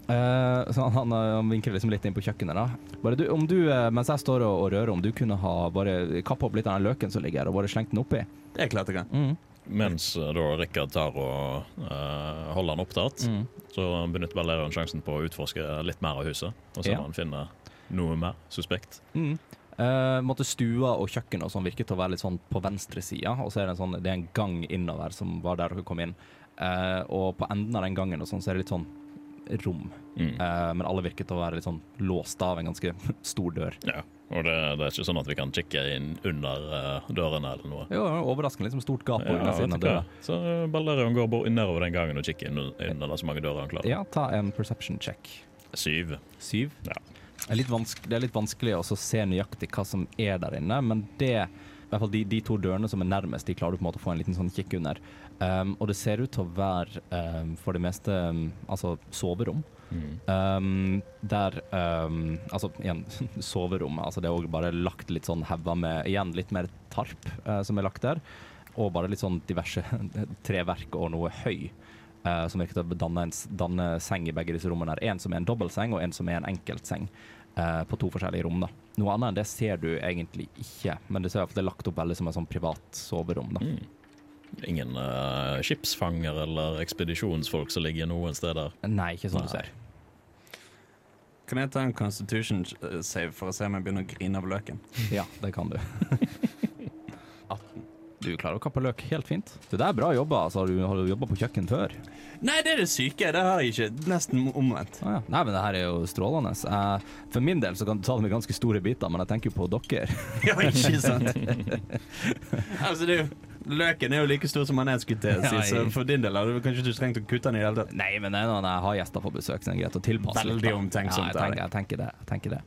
Eh, så han, han, han vinker liksom litt inn på kjøkkenet. da Bare du, om du, eh, Mens jeg står og, og rører, om du kunne ha bare kappa opp litt av den løken som ligger her, og bare slengt den oppi? Det er klart jeg kan. Mm. Mens eh, da Rikard tar og uh, holder han opptatt, Mm. så benytter Valerian sjansen på å utforske litt mer av huset. Og se Ja. om han finner noe mer suspekt. Mm. Uh, måtte stua og kjøkkenet og sånn virket til å være litt sånn på venstre side. og så er det en sånn Det er en gang innover som var der dere kom inn. Uh, og på enden av den gangen og sånn, så er det litt sånn rom. Mm. Uh, men alle virket å være litt sånn låst av en ganske stor dør. Ja, og det, det er ikke sånn at vi kan kikke inn under uh, dørene eller noe. Jo, overraskende liksom stort gap på Ja, siden av døra. Så eh, Valerian går nedover den gangen og kikker inn, inn under så mange dører han klarer. Ja, ta en perception check. Syv. Syv. Ja. Det er det er litt vanskelig å se nøyaktig hva som er der inne, men det i hvert fall de, de to dørene som er nærmest, de klarer du på en måte å få en liten sånn kikk under. Um, og det ser ut til å være um, for det meste um, altså soverom. Mm. Der Altså, igjen, soverom. Altså, det er òg bare lagt litt sånn hauger med Igjen litt mer tarp uh, som er lagt der. Og bare litt sånn diverse treverk og noe høy. Uh, som virker til å danne en danne seng i begge disse rommene. her En som er en dobbeltseng, og en som er en enkeltseng. Uh, på to forskjellige rom. da Noe annet enn det ser du egentlig ikke, men det ser i hvert det er lagt opp veldig som et sånn privat soverom. da Mm. Ingen uh, skipsfanger eller ekspedisjonsfolk som ligger noen steder. Nei, ikke som du ser. Kan jeg ta en constitution eh, save for å se om jeg begynner å grine av løken? Ja, det kan du. 18. Du klarer å kappe løk helt fint. Det der er bra jobba. Altså, har du, har du jobba på kjøkken før? Nei, det er det syke. Det har jeg ikke. Nesten omvendt. Ah, ja. Nei, men det her er jo strålende. Uh, for min del så kan du ta det med ganske store biter, men jeg tenker jo på dere. Ja, ikke sant? altså, det er jo Løken er jo like stor som han er, skulle jeg si, så for din del hadde du kanskje ikke trengt å kutte den i det hele tatt. Nei, men det er når jeg har gjester på besøk, så er det greit å tilpasse litt. Veldig omtenksomt Ja, jeg tenker, jeg tenker det. Jeg tenker det.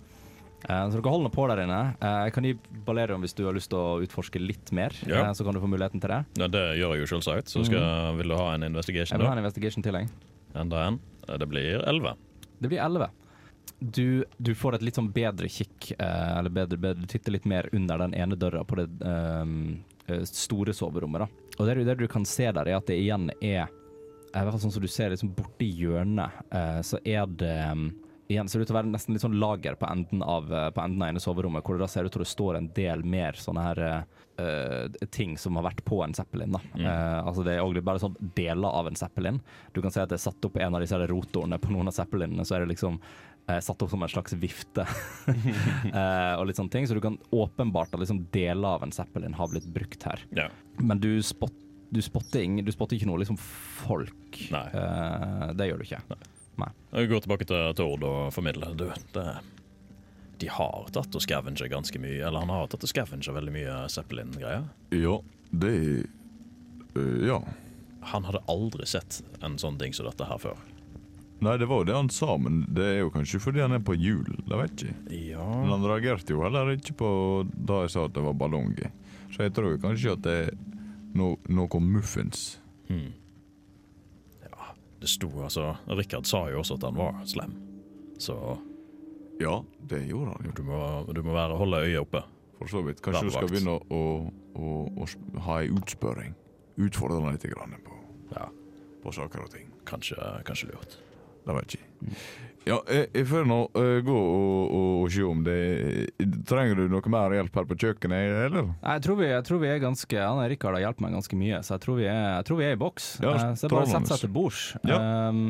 Eh, så dere holder på der inne. Uh, jeg kan gi Balerion hvis du har lyst til å utforske litt mer, Ja. Uh, så kan du få muligheten til det. Ja, det gjør jeg jo selvsagt. Så skal, vil du ha en investigation? Jeg investigation, vil ha en investigation til, jeg. Enda en. Eh, Det blir elleve. Det blir 11. Du, du får et litt sånn bedre kikk, eh, eller bedre, bedre, du titter litt mer under den ene døra på det ehm, eh, store soverommet. da. Og det, det du kan se der, er at det igjen er eh, I hvert fall sånn som du ser liksom borti hjørnet, eh, så er det ehm, Igjen ser det ut til å være nesten litt sånn lager på enden av, eh, på enden av ene soverommet, hvor det da ser ut til det står en del mer sånne her eh, eh, ting som har vært på en Zeppelin. da. Mm. Uh, altså Det er også bare sånn deler av en Zeppelin. Du kan se at det er satt opp en av disse rotorene på noen av Zeppelinene, så er det liksom eh, satt opp som en slags vifte. eh, og litt sånne ting, Så du kan åpenbart at liksom deler av en Zeppelin har blitt brukt her. Ja. Men du, spot, du, spotter, ingen, du spotter ikke noe liksom folk. Nei. Eh, det gjør du ikke. Jeg går tilbake til Tord og formidler. Du, det De har tatt og scavenger ganske mye. Eller han har tatt og scavenger veldig mye Zeppelin-greier. Ja, det øh, Ja. Han hadde aldri sett en sånn ting som dette her før. Nei, det var jo det han sa, men det er jo kanskje fordi han er på hjul. Det vet jeg Ja. Men han reagerte jo heller ikke på da jeg sa at det var ballonger. Så jeg tror kanskje at det er no, noe muffins. hmm. Ja, det sto altså Rikard sa jo også at han var slem. Så Ja, det gjorde han jo. du må, du må være, holde øyet oppe. For så vidt. Kanskje du skal begynne å, å, å å ha ei utspørring. Utfordre han litt grann på, Ja, på saker og ting. kanskje, kanskje lurt. Det vet jeg ikke. Ja, jeg, jeg får nå eh, gå og, og, og se om det Trenger du noe mer hjelp her på kjøkkenet, eller? Jeg tror vi, jeg tror vi er ganske Han Rikard har hjulpet meg ganske mye, så jeg tror vi er, jeg tror vi er i boks. Ja, Eh, så det er bare å sette seg til bords. Ja. Um,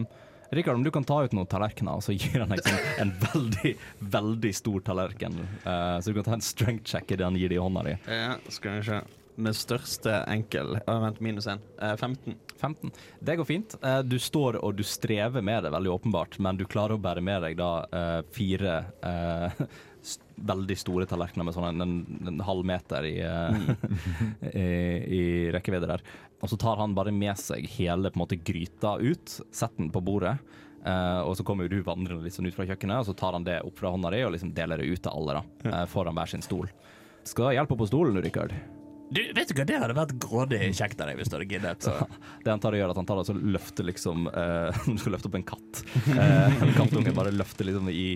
Rikard, om du kan ta ut noen tallerkener, og så gir han deg sånn en veldig, veldig stor tallerken. Uh, så du kan ta en strength check i det han gir deg i hånda di. Ja, skal vi se. Med største enkel uh, Vent, minus én. Uh, 15. 15. Det går fint. Uh, Du står og du strever med det, veldig åpenbart, men du klarer å bære med deg da eh, fire eh, veldig store tallerkener med sånn en, en, en halv meter i, i, i rekkevidde der. Og så tar han bare med seg hele på en måte gryta ut, setter den på bordet. Uh, og så kommer du vandrende litt sånn ut fra kjøkkenet, og så tar han det opp fra hånda di og liksom deler det ut til alle, da. uh, foran hver sin stol. Skal hjelpe på stolen, Rikard? Du, vet du hva, det hadde vært grådig kjekt av deg hvis du hadde giddet. Så det han tar og gjør, at han tar og så løfter liksom uh, Du skal løfte opp en katt. Uh, en kattunge bare løfter liksom i,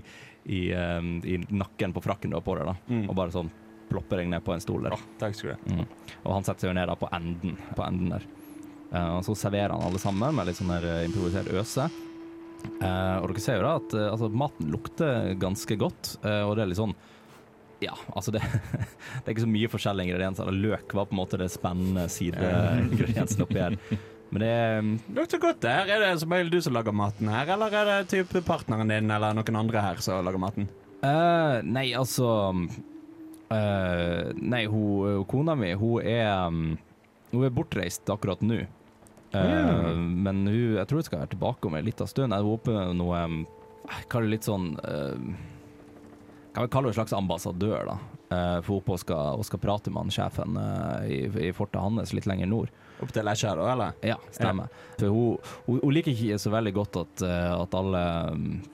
i, um, i nakken på frakken du har på deg, da. Mm. Og bare sånn plopper deg ned på en stol der. Takk skal du. Mm. Og han setter seg jo ned da på enden, på enden der. Uh, og så serverer han alle sammen med litt sånn eh, improvisert øse. Uh, og dere ser jo da at uh, altså, maten lukter ganske godt, og det er litt sånn ja, altså det, det er ikke så mye forskjellige ingredienser. Løk var på en måte det spennende sideingrediensen oppi her. Men det er lukter godt Her. Er det som regel du som lager maten her, eller er det typ partneren din eller noen andre her som lager maten? Uh, nei, altså uh, Nei, hun, kona mi, hun er um, Hun er bortreist akkurat nå. Uh, Ja. Men hun, jeg tror hun skal være tilbake om en liten stund. Jeg håper noe um, Jeg kaller det litt sånn Kan vi kalle en slags ambassadør, da. Eh, for hun, skal, hun skal prate med han sjefen eh, i, i fortet hans litt lenger nord. Opp til Lesja, òg, eller? Ja, stemmer. For hun, hun, hun liker ikke så veldig godt at, eh, at alle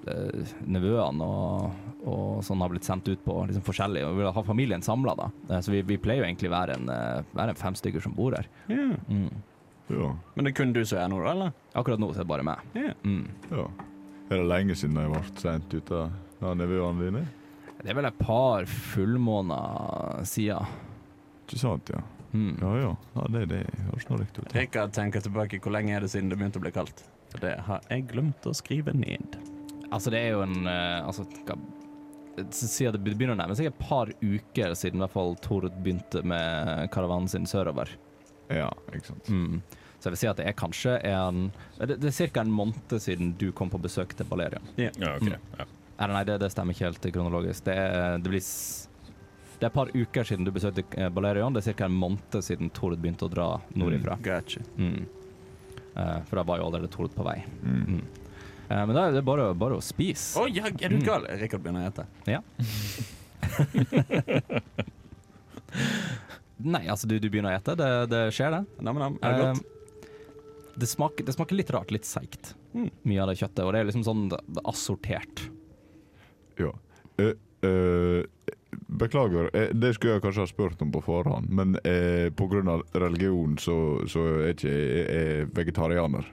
uh, nevøene og, og sånn har blitt sendt ut på liksom forskjellig, Hun vil ha familien samla, da. Så vi, vi pleier jo egentlig være en, være en fem stykker som bor her. Ja. Mm. Ja. Men det er kun du som er nå, da, eller? Akkurat nå så er det bare meg. Ja. Mm. ja. Er det lenge siden jeg ble sendt ut av nevøene dine? Det er vel et par fullmåneder siden. Ikke sant, ja. Mm. Ja ja. ja det, det høres nå riktig ut. ja. Rikard tenker tilbake hvor lenge er det siden det begynte å bli kaldt? For det har jeg glemt å skrive ned. Altså, det er jo en eh, Altså, hva si det begynner å nærme seg et par uker siden i hvert fall Tord begynte med karavanen sin sørover. Ja, ikke sant. Mm. Så jeg vil si at det er kanskje en Det, det er ca. en måned siden du kom på besøk til Balerion. Ja, ok. Ja. Eller nei, det, det stemmer ikke helt kronologisk. Det er, det blir s- det er et par uker siden du besøkte eh, Balerion. Det er ca. en måned siden Tord begynte å dra nordifra. Gotcha. Mm. Uh, for da var jo allerede Tord på vei. Mm. Mm. Uh, men da er det bare, bare å spise. Å ja, er du gal? Rikard begynner å gjette. Ja. Nei, altså du, du begynner å ete. Det, det skjer, det. Nam-nam, er det godt? Uh, det, smaker, det smaker litt rart, litt seigt, Mm. mye av det kjøttet. Og det er liksom sånn er assortert. Ja. Uh, uh, beklager, eh, det skulle jeg kanskje ha spurt om på forhånd, men eh, pga. religion så, så er ikke jeg er vegetarianer.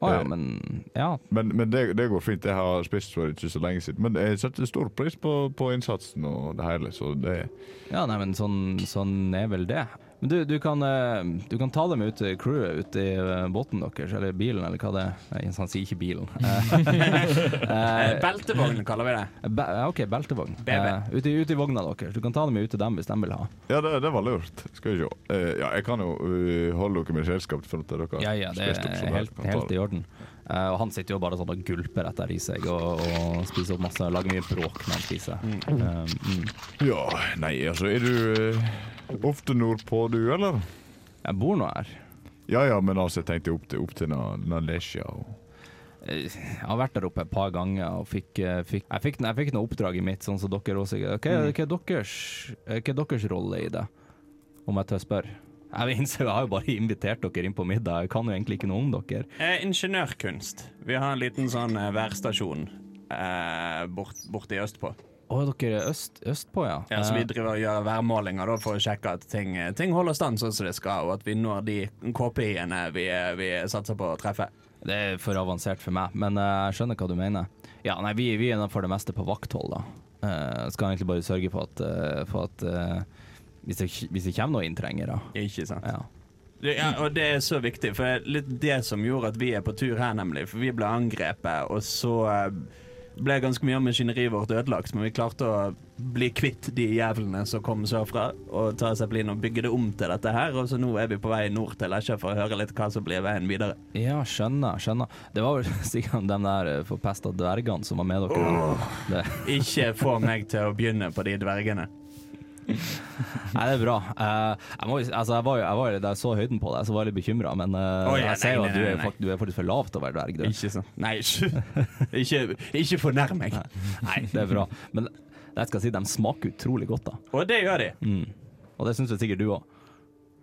Å ja, Eh. men Ja. Men, men det, det går fint. Jeg har spist for ikke så lenge siden. Men jeg setter stor pris på, på innsatsen og det hele, så det ja nei, men sånn, sånn er vel det. Men du, du, kan, eh, du kan ta dem ut til crewet ute i eh, båten deres, eller bilen, eller hva det er. Nei, Han sier ikke bilen. Eh, Eh, Beltevogn kaller vi det. Be OK, beltevogn. BB. Eh, ute, i- ute i vogna deres. Du kan ta dem ut til dem hvis de vil ha. Ja, det, det var lurt. Skal vi se. Uh, ja, jeg kan jo eh, holde dere med selskap til dere har Ja, ja, det spist opp så er dere helt, helt i orden. Eh, og han sitter jo bare sånn og gulper etter i seg og, og spiser opp masse, lager mye bråk når han spiser. Eh, mm. Ja, nei, altså, er du eh, ofte nordpå, du, eller? Jeg bor nå her. Ja ja, men altså, jeg tenkte opp til, opp til Na- Nalesja og Eh, Jeg har vært der oppe et par ganger og fikk, eh, fikk jeg, fikk, jeg fikk noe oppdrag i mitt, sånn som dere også. Hva, er- hva, er deres, hva er deres rolle i det, om jeg tør spørre? Jeg innser jeg har jo bare invitert dere inn på middag, jeg kan jo egentlig ikke noe om dere. Eh, ingeniørkunst. Vi har en liten sånn eh, værstasjon eh, bort, borte i østpå. Å, dere er øst, østpå, ja? Ja, så vi Eh, driver og gjør værmålinger da, for å sjekke at ting, ting holder stand sånn som det skal, og at vi når de KPI-ene vi, vi satser på å treffe. Det er for avansert for meg, men eh, jeg skjønner hva du mener. Ja, nei, vi, vi er for det meste på vakthold, da. Uh, skal egentlig bare sørge for at, uh, for at uh, hvis, det, hvis det kommer noen inntrengere. Ikke sant? Ja. Ja, og det er så viktig, for det er litt det som gjorde at vi er på tur her, nemlig. For vi ble angrepet, og så eh, ble ganske mye av maskineriet vårt ødelagt, men vi klarte å bli kvitt de jævlene som kom sørfra, og ta Zeppelin og bygge det om til dette her. Og så nå er vi på vei nord til Lesja for å høre litt hva som blir veien videre. ja, skjønner, skjønner. Det var vel sikkert de der eh, forpesta dvergene som var med dere. Oh, Ikke få meg til å begynne på de dvergene. Nei, det er bra. Eh, jeg, må, altså, jeg var jeg var da jeg så høyden på deg, så var jeg litt bekymra, men eh, Å, ja, jeg ser jo at du er, du er faktisk for lav til å være dverg. Du. Ikke sånn. Nei, ikke, ikke, ikke fornærm meg. Nei, det er bra. Men jeg skal si, de smaker utrolig godt, da. Og det gjør de. Mm. Og det syns jeg sikkert du òg.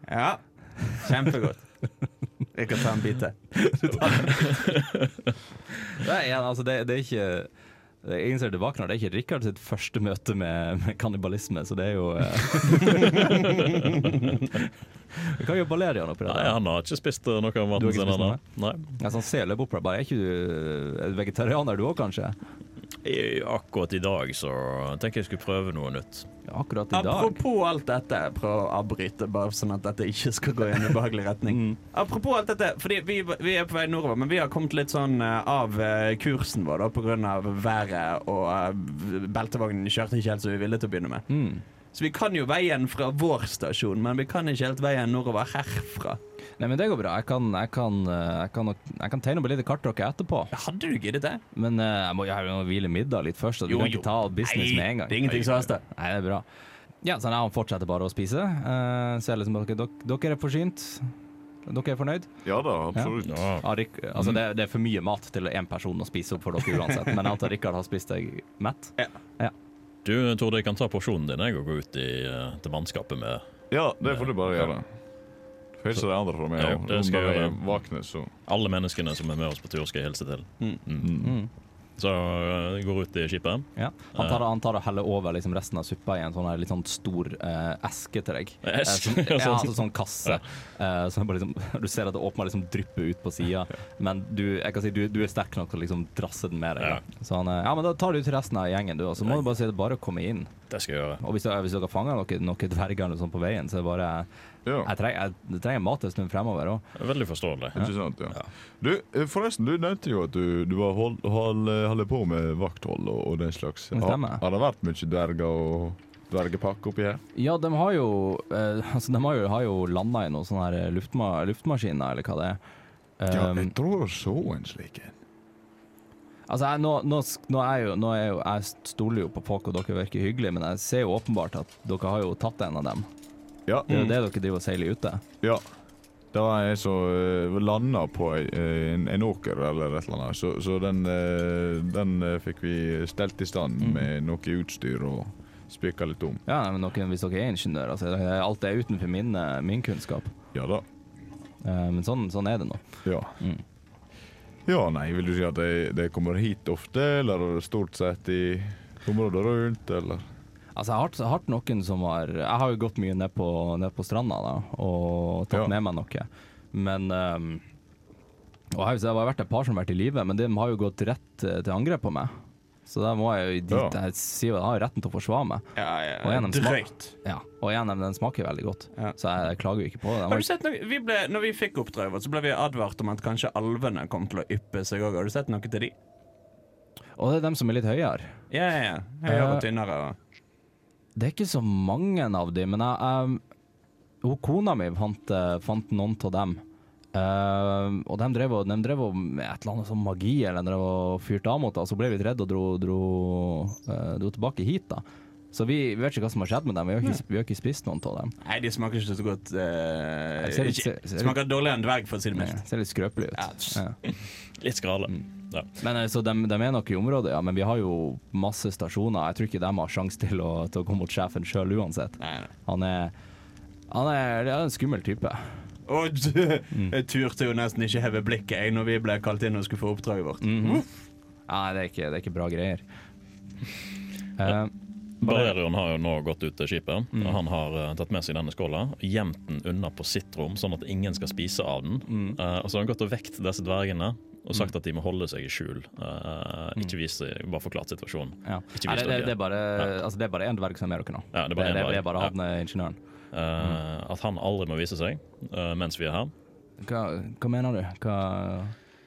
Ja. Kjempegodt. Jeg kan ta en bit til. Det er, altså, det, det er ikke jeg innser tilbake nå, det er ikke Rikard sitt første møte med, med kannibalisme, så det er jo eh, Vi kan jo ballere han oppi det. Nei, han har ikke spist eh, noe av maten sin noe? Nei. Ja, sånn ser løp bare. Er ikke du eh, vegetarianer du òg, kanskje? Akkurat i dag så tenker jeg skulle prøve noe nytt. Ja, akkurat i dag. Apropos alt dette, prøv å avbryte, bare sånn at dette ikke skal gå i en ubehagelig retning. Mm. Apropos alt dette, fordi vi, vi er på vei nordover, men vi har kommet litt sånn eh, av eh, kursen vår da, av været, og eh, beltevognen kjørte ikke helt som vi ville til å begynne med. Mm. Så vi kan jo veien fra vår stasjon, men vi kan ikke helt veien nordover herfra. Nei, men det går bra. Jeg kan, jeg kan, eh, jeg kan, nok- jeg kan tegne opp et lite kart dere etterpå. Hadde du giddet det? Men eh, jeg må jo hvile middag litt først. Så du Jo, kan jo. ikke ta business Nei, med en gang. det er ingenting som haster. Nei, det er bra. Ja, så han fortsetter bare å spise. Uh, ser liksom at dere, dere er forsynt. Dere er fornøyd? Ja da, absolutt. Ja. Ja, Rik, altså det, det er for mye mat til én person å spise opp for dere uansett. Men jeg antar Rikard har spist deg mett? Du Tord, jeg kan ta porsjonen din jeg, og gå ut i, eh, til mannskapet med Ja, det får du bare gjøre. Hilse de andre fra meg. Ja, det skal jeg gjøre. våkner, så alle menneskene som er med oss på tur, skal jeg hilse til. Mm. Mm. Så eh, jeg går ut i skipet. Ja. Han tar, han tar og heller over liksom resten av suppa i en sånn litt sånn stor eh, eske til deg. Eh, Eske? som, ja, Sånn. altså sånn kasse. Eh, så liksom, du ser at det åpner liksom drypper ut på sida, men du, jeg kan si, du, du er sterk nok til å liksom drasse den med deg. Ja. Så han, eh, ja, men da tar du til resten av gjengen, du, og så må du bare si det er bare å komme inn. Det skal jeg gjøre. Og hvis, hvis dere fanger noen, noen dverger eller sånn på veien, så er det bare ja. Jeg trenger, jeg, trenger mat en stund fremover òg. Veldig forståelig. Ikke sant, ja. Ja. Du, eh, forresten, du nevnte jo at du, du var hold, hold, holder på med vakthold og, og den slags. Det stemmer. Har, har det vært mye dverger og dvergepakke oppi her? Ja, de har jo, eh, altså, de har jo, har jo landa i noen sånne her luftma luftmaskiner, eller hva det er. Ja, Um, jeg tror jeg så en slik en. Altså, jeg, nå, nå, nå, er jo, nå er jo, jeg stoler jo på folk, og dere virker hyggelige, men jeg ser jo åpenbart at dere har jo tatt en av dem. Ja. Det er jo det dere driver og seiler ute. ja. Det var jeg som uh, landa på ei- en, en åker eller et eller annet, så, så den, eh, den eh, fikk vi stelt i stand Mm. med noe utstyr og spikka litt om. Ja, men noen, Hvis dere er ingeniører, altså, er- alt er utenfor min, eh, min kunnskap. Ja da. Eh, men sånn, sånn er det nå. Ja. Mm. Ja, nei, vil du si at de kommer hit ofte, eller stort sett i området rundt, eller? Altså, jeg har, hatt noen som har Jeg har jo gått mye ned på, ned på stranda da, og tatt Ja. med meg noe. Men um, Og jeg det har vært et par som har vært i live, men de har jo gått rett til angrep på meg. Så da må jeg jo dit. Jeg sier jeg har retten til å forsvare meg. Ja, ja, Og en av dem Drøyt. Ja. Og igjen, den- dem smaker veldig godt, Ja. så jeg, klager jo ikke på det. Har du sett noe? Vi ble, når vi fikk oppdraget vårt, så ble vi advart om at kanskje alvene kom til å yppe seg òg. Har du sett noe til de? Og det er dem som er litt høyere. Ja, ja, ja. Høyere og Eh, tynnere. og- Det er ikke så mange av dem, men jeg, jeg, kona mi fant, eh, fant noen av dem. Uh, og de drev, og, de drev og med et eller annet sånn magi eller de drev og fyrte av mot oss, så ble vi redde og dro, dro, uh, dro tilbake hit. da. Så vi, vi vet ikke hva som har skjedd med dem. Vi har ikke, vi har ikke spist noen av dem. Nei, de smaker ikke så godt Uh, litt- ikke, Smaker dårligere enn dverg, for å si det mildt. ser litt skrøpelig ut. Ja. Litt skrale. Mm. Ja. Men altså, de, de er nok i området, ja. Men vi har jo masse stasjoner. Jeg tror ikke de har sjanse til, til å komme mot sjefen sjøl uansett. Nei, nei. Han er, han er, er en skummel type. Og du, jeg turte jo nesten ikke heve blikket jeg når vi ble kalt inn og skulle få oppdraget vårt. Mhm. Nei, det er, ikke, det er ikke bra greier. uh, Barrerion har jo nå gått ut til skipet, Mm. han har uh, tatt med seg denne skåla, gjemt den unna på sitt rom, sånn at ingen skal spise av den. mm. Uh, og så har han gått og vekt disse dvergene og sagt at de må holde seg i skjul. Mm. ikke vise, bare forklart situasjonen. ja. Nei, det, det, det, er bare, altså, det er bare en dverg som er med dere nå. Ja, det er bare det, er bare han eh, ingeniøren. mm. At han aldri må vise seg uh, mens vi er her. Hva, hva mener du? Hva,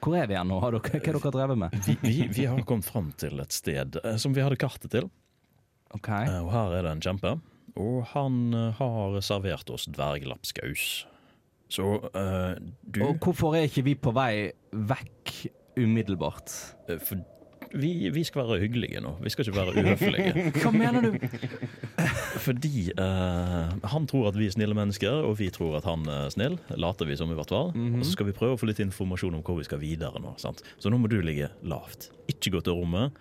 hvor er vi igjen nå? Har dere, hva har dere drevet med? Vi, vi, vi har kommet fram til et sted som vi hadde kartet til. Okay. Og her er det en kjempe. Og han har servert oss dverglapskaus. Så uh, du Og hvorfor er ikke vi på vei vekk umiddelbart? eh, for, vi, vi skal være hyggelige nå. Vi skal ikke være uhøflige. Hva mener du? Fordi uh, han tror at vi er snille mennesker, og vi tror at han er snill. Later vi som, i hvert fall. Mhm. Og så skal vi prøve å få litt informasjon om hvor vi skal videre nå. Sant? Så nå må du ligge lavt. Ikke gå til rommet.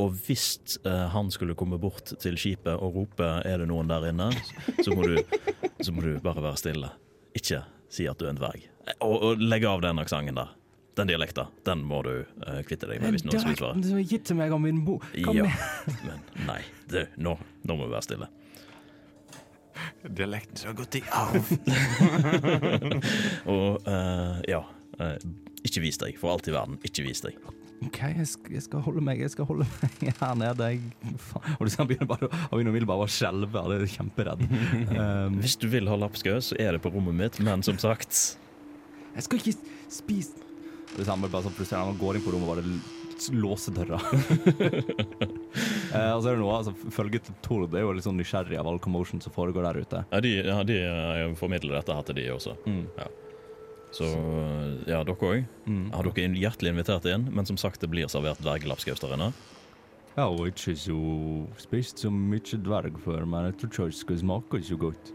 Og hvis uh, han skulle komme bort til skipet og rope 'er det noen der inne', så må du, så må du bare være stille. Ikke si at du er en dverg. Og, og legg av den aksenten der. Den dialekta. Den må du uh, kvitte deg med hvis noen skulle svare. som er gitt til meg av min mor. Ja, men nei. Du, nå, nå må vi være stille. Dialekten har gått i arv. Og uh, ja Uh, Ikke vis deg, for alt i verden. Ikke vis deg. OK, jeg skal, jeg skal holde meg Jeg skal holde meg her nede. Jeg, faen. Og liksom begynner bare Han begynner umiddelbart å skjelve. Han er kjemperedd. Um, Hvis du vil ha lapskaus, så er det på rommet mitt, men som sagt jeg skal ikke spise Og han blir bare sånn. Han går inn på rommet og bare låser døra. uh, og så er det noe altså, Følget Tord er jo litt sånn nysgjerrig av all commotion som foregår der ute. Ja, de, ja, de eh, formidler dette her til de også. Mm. Så ja, dere òg. Mm. Har dere hjertelig invitert inn, men som sagt, det blir servert dvergelapskaus der inne. Jeg har ikke så spist så mye dverg før, men jeg tror ikke det skal smake så godt.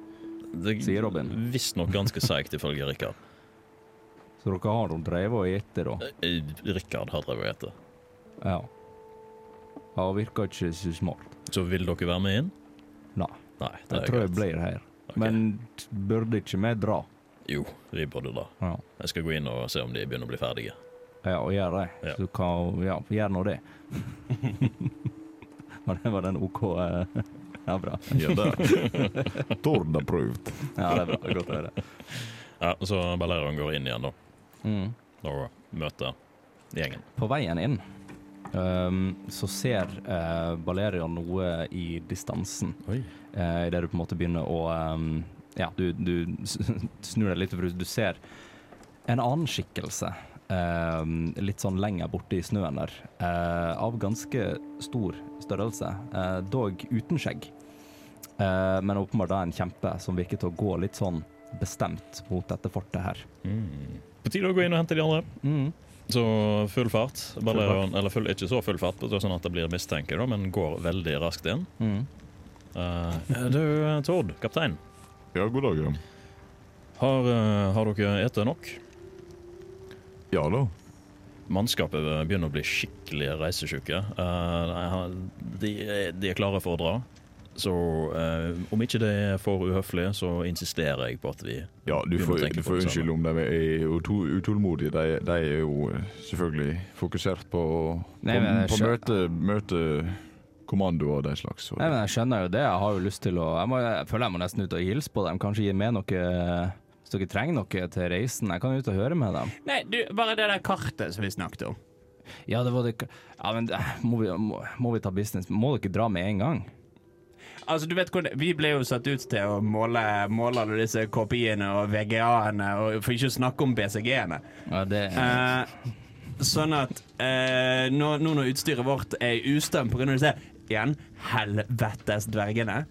Det Sier Robin. Visstnok ganske seigt, ifølge Rikard. Så dere har drevet og ete, da? Eh, Rikard har drevet og ete. Ja. Ja, virker ikke så smart. Så vil dere være med inn? Nei. Nei, Jeg tror jeg greit. blir her. Okay. Men burde ikke vi dra? Jo, de burde da. Ja. Jeg skal gå inn og se om de begynner å bli ferdige. Ja, og gjør det. Ja. Så kan, ja, gjør nå det. var, det var den OK eh, Ja, bra. Ja, det. Tord approved. prøvd. Ja, det er bra. Det er Godt å høre. Ja, Så Balerion går inn igjen, da. Mm. Og møter gjengen. På veien inn um, så ser uh, Balerion noe i distansen. Oi. uh, Idet du på en måte begynner å ehm, Ja, du, du snur deg litt, for du ser en annen skikkelse. Eh, litt sånn lenger borte i snøen der. eh, av ganske stor størrelse. eh, dog uten skjegg. Eh, men åpenbart da en kjempe som virker til å gå litt sånn bestemt mot dette fortet her. Mm. På tide å gå inn og hente de andre. Mm. Så full fart. Balerion, eller full, ikke så full fart, sånn at det blir mistenker, da, men går veldig raskt inn. Mm. Uh, du, Tord, kaptein. Ja, god dag, ja. Har, eh, har dere ete nok? Ja da. Mannskapet begynner å bli skikkelig reisesjuke. Eh, de, de er klare for å dra. Så eh, om ikke det er for uhøflig, så insisterer jeg på at vi Ja, du får, du får unnskylde om de er utålmodige. De, de er jo selvfølgelig fokusert på, Nei, på, men på møte, møte kommando og den slags. Nei, men Jeg skjønner jo det. Jeg har jo lyst til å Jeg, må, jeg føler jeg må nesten ut og hilse på dem. Kanskje gi med noe Hvis dere trenger noe til reisen. Jeg kan jo ut og høre med dem. Nei, du, bare det der kartet som vi snakket om. Ja, det var det Ja, men eh, må vi, må, må vi ta business? Må dere dra med en gang? Altså, du vet hvordan, Vi ble jo satt ut til å måle, måle alle disse KPI-ene og VGA-ene, og for ikke å snakke om BCG-ene. Ja, det Eh, sånn at eh, nå, nå når utstyret vårt er i ustand pga. disse igjen helvetes dvergene,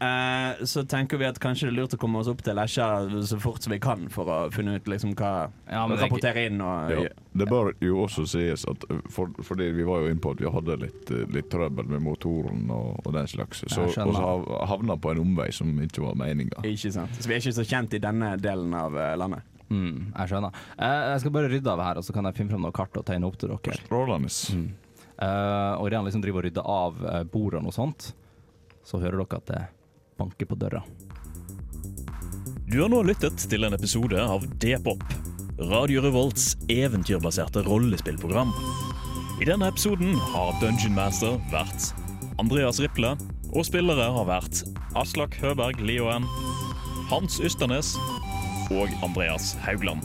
eh, så tenker vi at kanskje det er lurt å komme oss opp til Lesja så fort som vi kan, for å finne ut liksom hva Ja, men er Rapportere inn og ja. Det bør jo også sies at uh, for, fordi vi var jo inne på at vi hadde litt, uh, litt trøbbel med motoren og, og den slags, så og så havna på en omvei som ikke var meninga. Ikke sant. Så vi er ikke så kjent i denne delen av eh, landet. mm, Jeg skjønner. Eh, jeg skal bare rydde av her, og så kan jeg finne frem noe kart og tegne opp til dere. Strålende. Mm. Eh, og idet liksom driver og rydder av uh, bordene og sånt, så hører dere at det banker på døra. Du har nå lyttet til en episode av D-pop, Radio Revolts eventyrbaserte rollespillprogram. I denne episoden har Dungeon Master vært Andreas Riple, og spillere har vært Aslak Høberg Lioen, Hans Ysternes og Andreas Haugland.